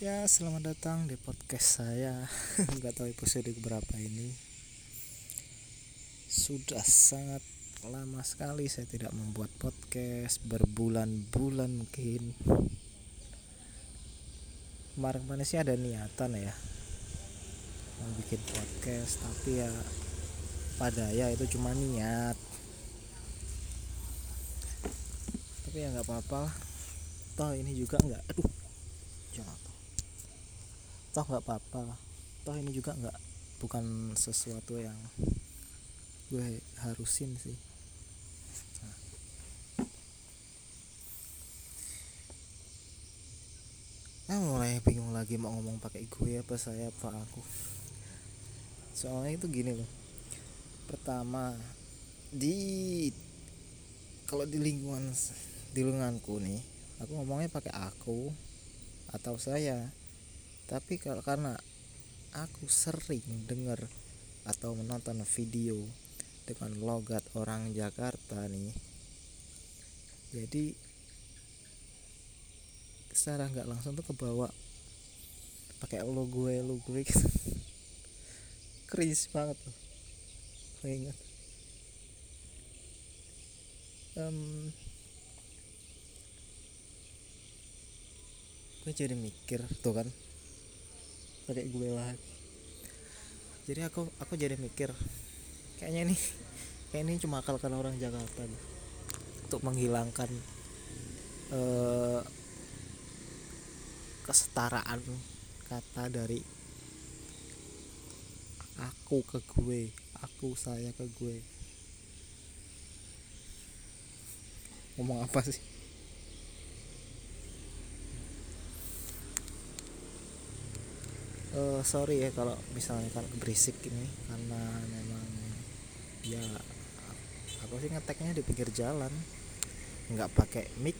Ya, selamat datang di podcast saya. Nggak tahu episode berapa ini. Sudah sangat lama sekali saya tidak membuat podcast, berbulan-bulan mungkin. Kemarin-kemarin sih ada niatan ya mau bikin podcast, tapi ya pada ya itu cuma niat. Tapi ya nggak apa-apa. Toh ini juga nggak, aduh, jangan toh nggak apa-apa. Toh ini juga nggak bukan sesuatu yang gue harusin sih. Nah. nah mulai bingung lagi mau ngomong pakai gue apa saya apa aku. Soalnya itu gini loh. Pertama di kalau di lingkungan di lingkunganku nih aku ngomongnya pakai aku atau saya tapi kalau karena aku sering dengar atau menonton video dengan logat orang Jakarta nih jadi secara nggak langsung tuh kebawa pakai lo gue lo gue gitu banget tuh. Ingat. Um, gue jadi mikir tuh kan pakai gue lagi jadi aku aku jadi mikir kayaknya ini kayak ini cuma akal kan orang Jakarta nih, untuk menghilangkan uh, kesetaraan kata dari aku ke gue aku saya ke gue. Ngomong apa sih uh, sorry ya kalau misalnya kan berisik ini karena memang ya aku sih ngeteknya di pinggir jalan nggak pakai mic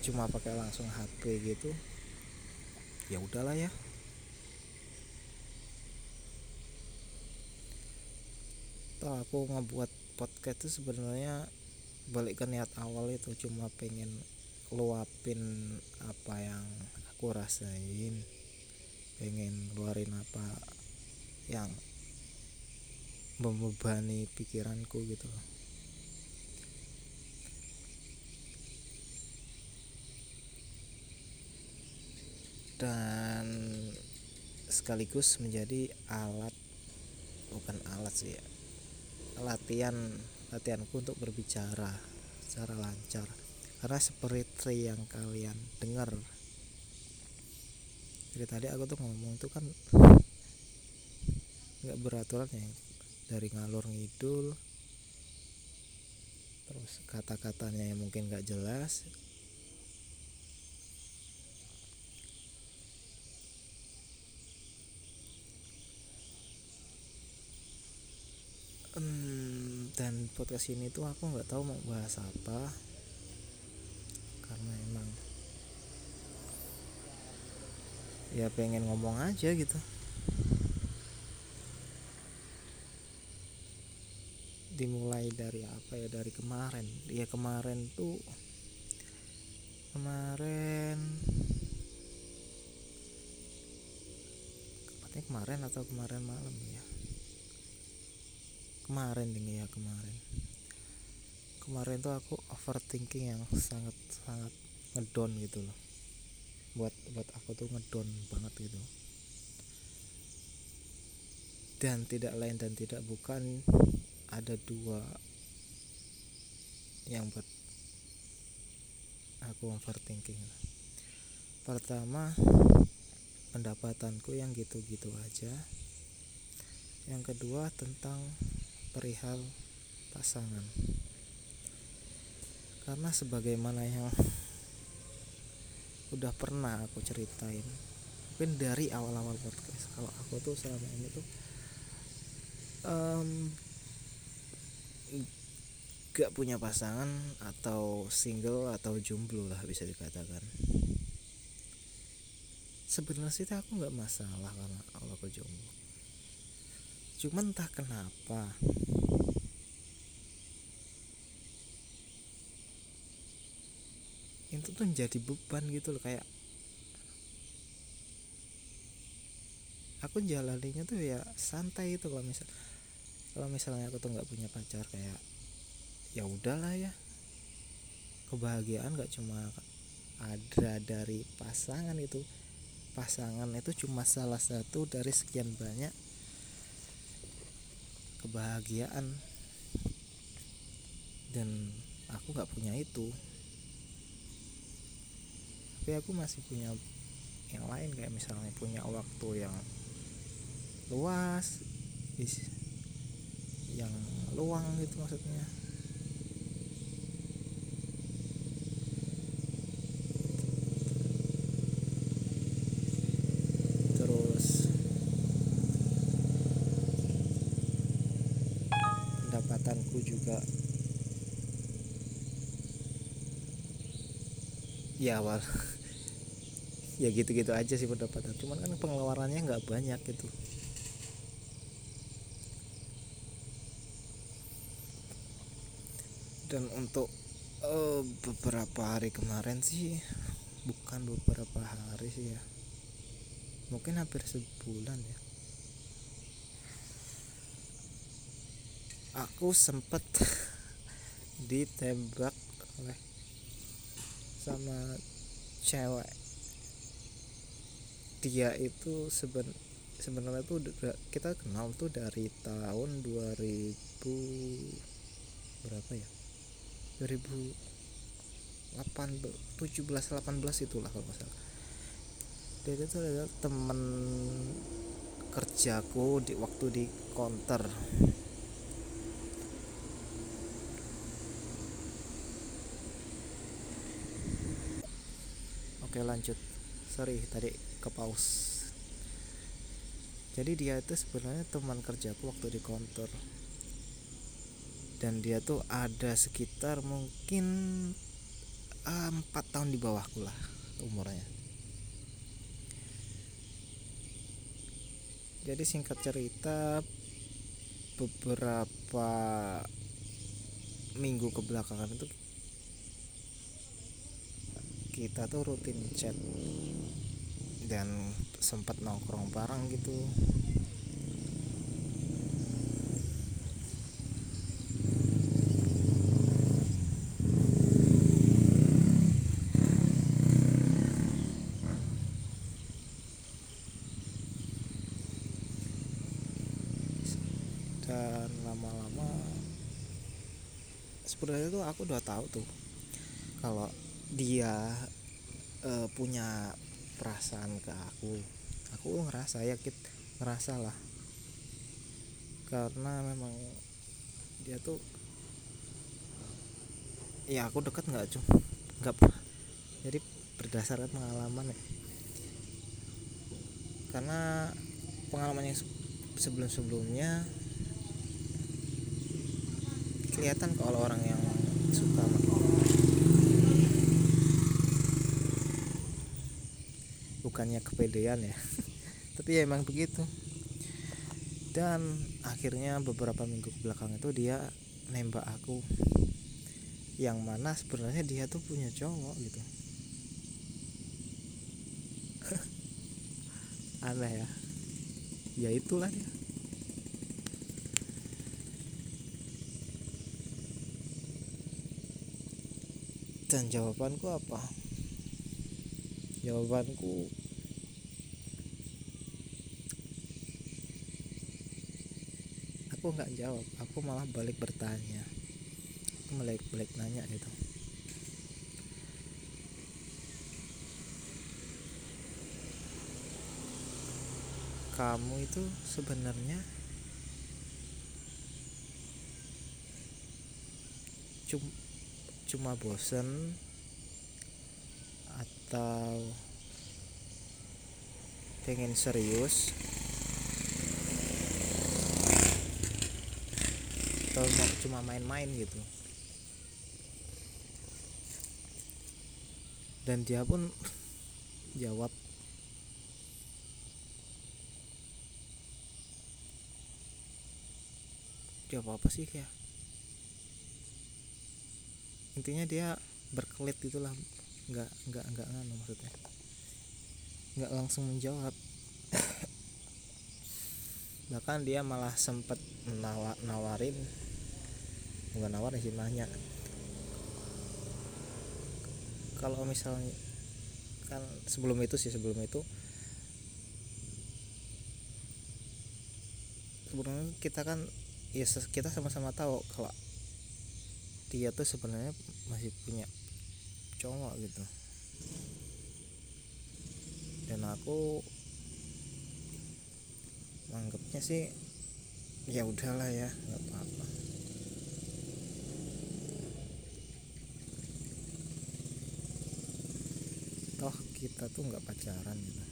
cuma pakai langsung HP gitu. Ya udahlah ya. Toh aku ngebuat podcast itu sebenarnya balik ke niat awal itu cuma pengen luapin apa yang aku rasain pengen keluarin apa yang membebani pikiranku gitu loh. Dan sekaligus menjadi alat bukan alat sih ya latihan latihanku untuk berbicara secara lancar. Karena seperti yang kalian dengar dari tadi aku tuh ngomong tuh kan nggak beraturan ya dari ngalur ngidul terus kata-katanya yang mungkin nggak jelas. Dan podcast ini tuh aku nggak tahu mau bahas apa karena emang ya pengen ngomong aja gitu. Dimulai dari apa ya? Dari kemarin. Ya kemarin tuh kemarin katanya kemarin atau kemarin malam ya? Kemarin nih ya kemarin. Kemarin tuh aku overthinking yang sangat sangat ngedon gitu loh buat buat aku tuh ngedon banget gitu. Dan tidak lain dan tidak bukan ada dua yang buat aku overthinking pertama pendapatanku yang gitu-gitu aja. Yang kedua tentang perihal pasangan. Karena sebagaimana yang udah pernah aku ceritain. Mungkin dari awal-awal podcast kalau aku tuh selama ini tuh um, gak punya pasangan atau single atau jomblo lah bisa dikatakan. Sebenarnya sih aku nggak masalah karena kalau aku jomblo. Cuman entah kenapa itu tuh jadi beban gitu loh kayak aku jalaninya tuh ya santai itu kalau misal kalau misalnya aku tuh nggak punya pacar kayak ya udahlah ya. Kebahagiaan gak cuma ada dari pasangan itu pasangan itu cuma salah satu dari sekian banyak kebahagiaan. Dan aku nggak punya itu tapi aku masih punya yang lain kayak misalnya punya waktu yang luas yang luang gitu maksudnya. Terus pendapatanku juga ya awal ya gitu-gitu aja sih pendapatan. Cuman kan pengeluarannya nggak banyak gitu. Dan untuk uh, beberapa hari kemarin sih bukan beberapa hari sih ya. Mungkin hampir sebulan ya. Aku sempet ditembak oleh sama cewek. Dia itu seben sebenarnya tuh kita kenal tuh dari tahun 2000 berapa ya? 2008 17 18 itulah kalau salah. Dia itu adalah temen kerjaku di waktu di counter oke lanjut. Sorry tadi ke pause. Jadi dia itu sebenarnya teman kerjaku waktu di kantor dan dia tuh ada sekitar mungkin ah, empat tahun di bawahku lah umurnya. Jadi singkat cerita beberapa minggu kebelakangan itu kita tuh rutin chat dan sempat nongkrong bareng gitu. Dan lama-lama sebenarnya tuh aku udah tahu tuh kalau dia uh, punya perasaan ke aku. Aku ngerasa yakin ngerasa lah. Karena memang dia tuh ya aku deket nggak cum nggak jadi berdasarkan pengalaman ya. Karena pengalaman yang sebelum sebelumnya kelihatan kalau orang yang suka bukannya kepedean ya. Tapi ya emang begitu. Dan akhirnya beberapa minggu belakang itu dia nembak aku. Yang mana sebenarnya dia tuh punya cowok gitu. Aneh ya. Ya itulah dia. Dan jawabanku apa? Jawabanku nggak jawab aku malah balik bertanya. Aku balik balik nanya gitu. Kamu itu sebenarnya cuma cuma bosen atau pengen serius atau mau cuma main-main gitu. Dan dia pun jawab jawab apa sih ya intinya dia berkelit gitulah nggak nggak nggak nganu maksudnya. Nggak langsung menjawab. Bahkan dia malah menawa, nawarin bukan nawarin sih nanya kalau misalnya kan sebelum itu sih sebelum itu sebelumnya kita kan ya kita sama-sama tahu kalau dia tuh sebenarnya masih punya cowok gitu. Dan aku anggapnya sih ya udahlah ya nggak apa-apa toh kita tuh nggak pacaran gitu.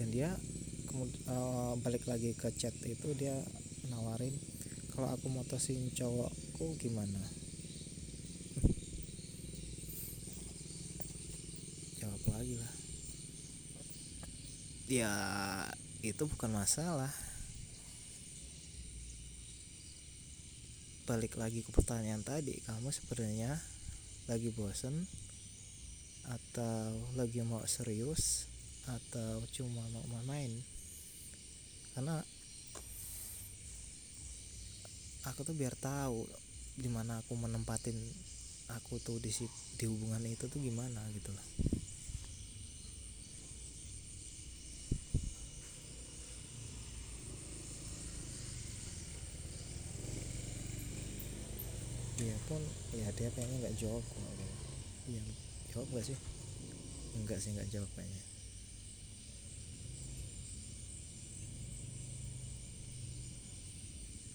Dan dia kemudian uh, balik lagi ke chat itu dia nawarin kalau aku motosin cowokku gimana? Jawab lagi lah. Ya itu bukan masalah. Balik lagi ke pertanyaan tadi kamu sebenarnya lagi bosen atau lagi mau serius atau cuma mau main karena aku tuh biar tahu di mana aku menempatin aku tuh di di hubungan itu tuh gimana gitu loh. Dia pun ya dia kayaknya nggak jawab iya jawab nggak sih? Enggak sih nggak jawab kayaknya.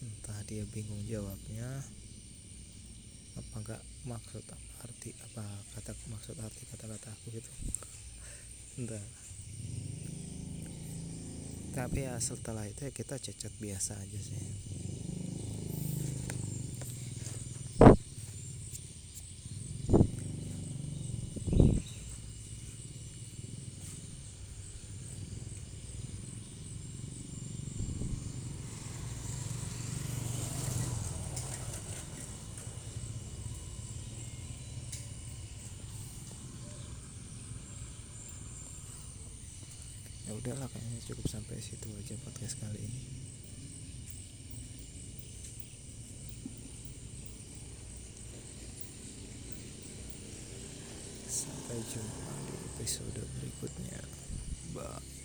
Entah dia bingung jawabnya. Apa enggak maksud arti apa kata maksud arti kata-kata aku gitu? Entah tapi ya setelah itu ya kita cacat biasa aja sih ya udahlah kayaknya cukup sampai situ aja podcast kali ini. Sampai jumpa di episode berikutnya. Bye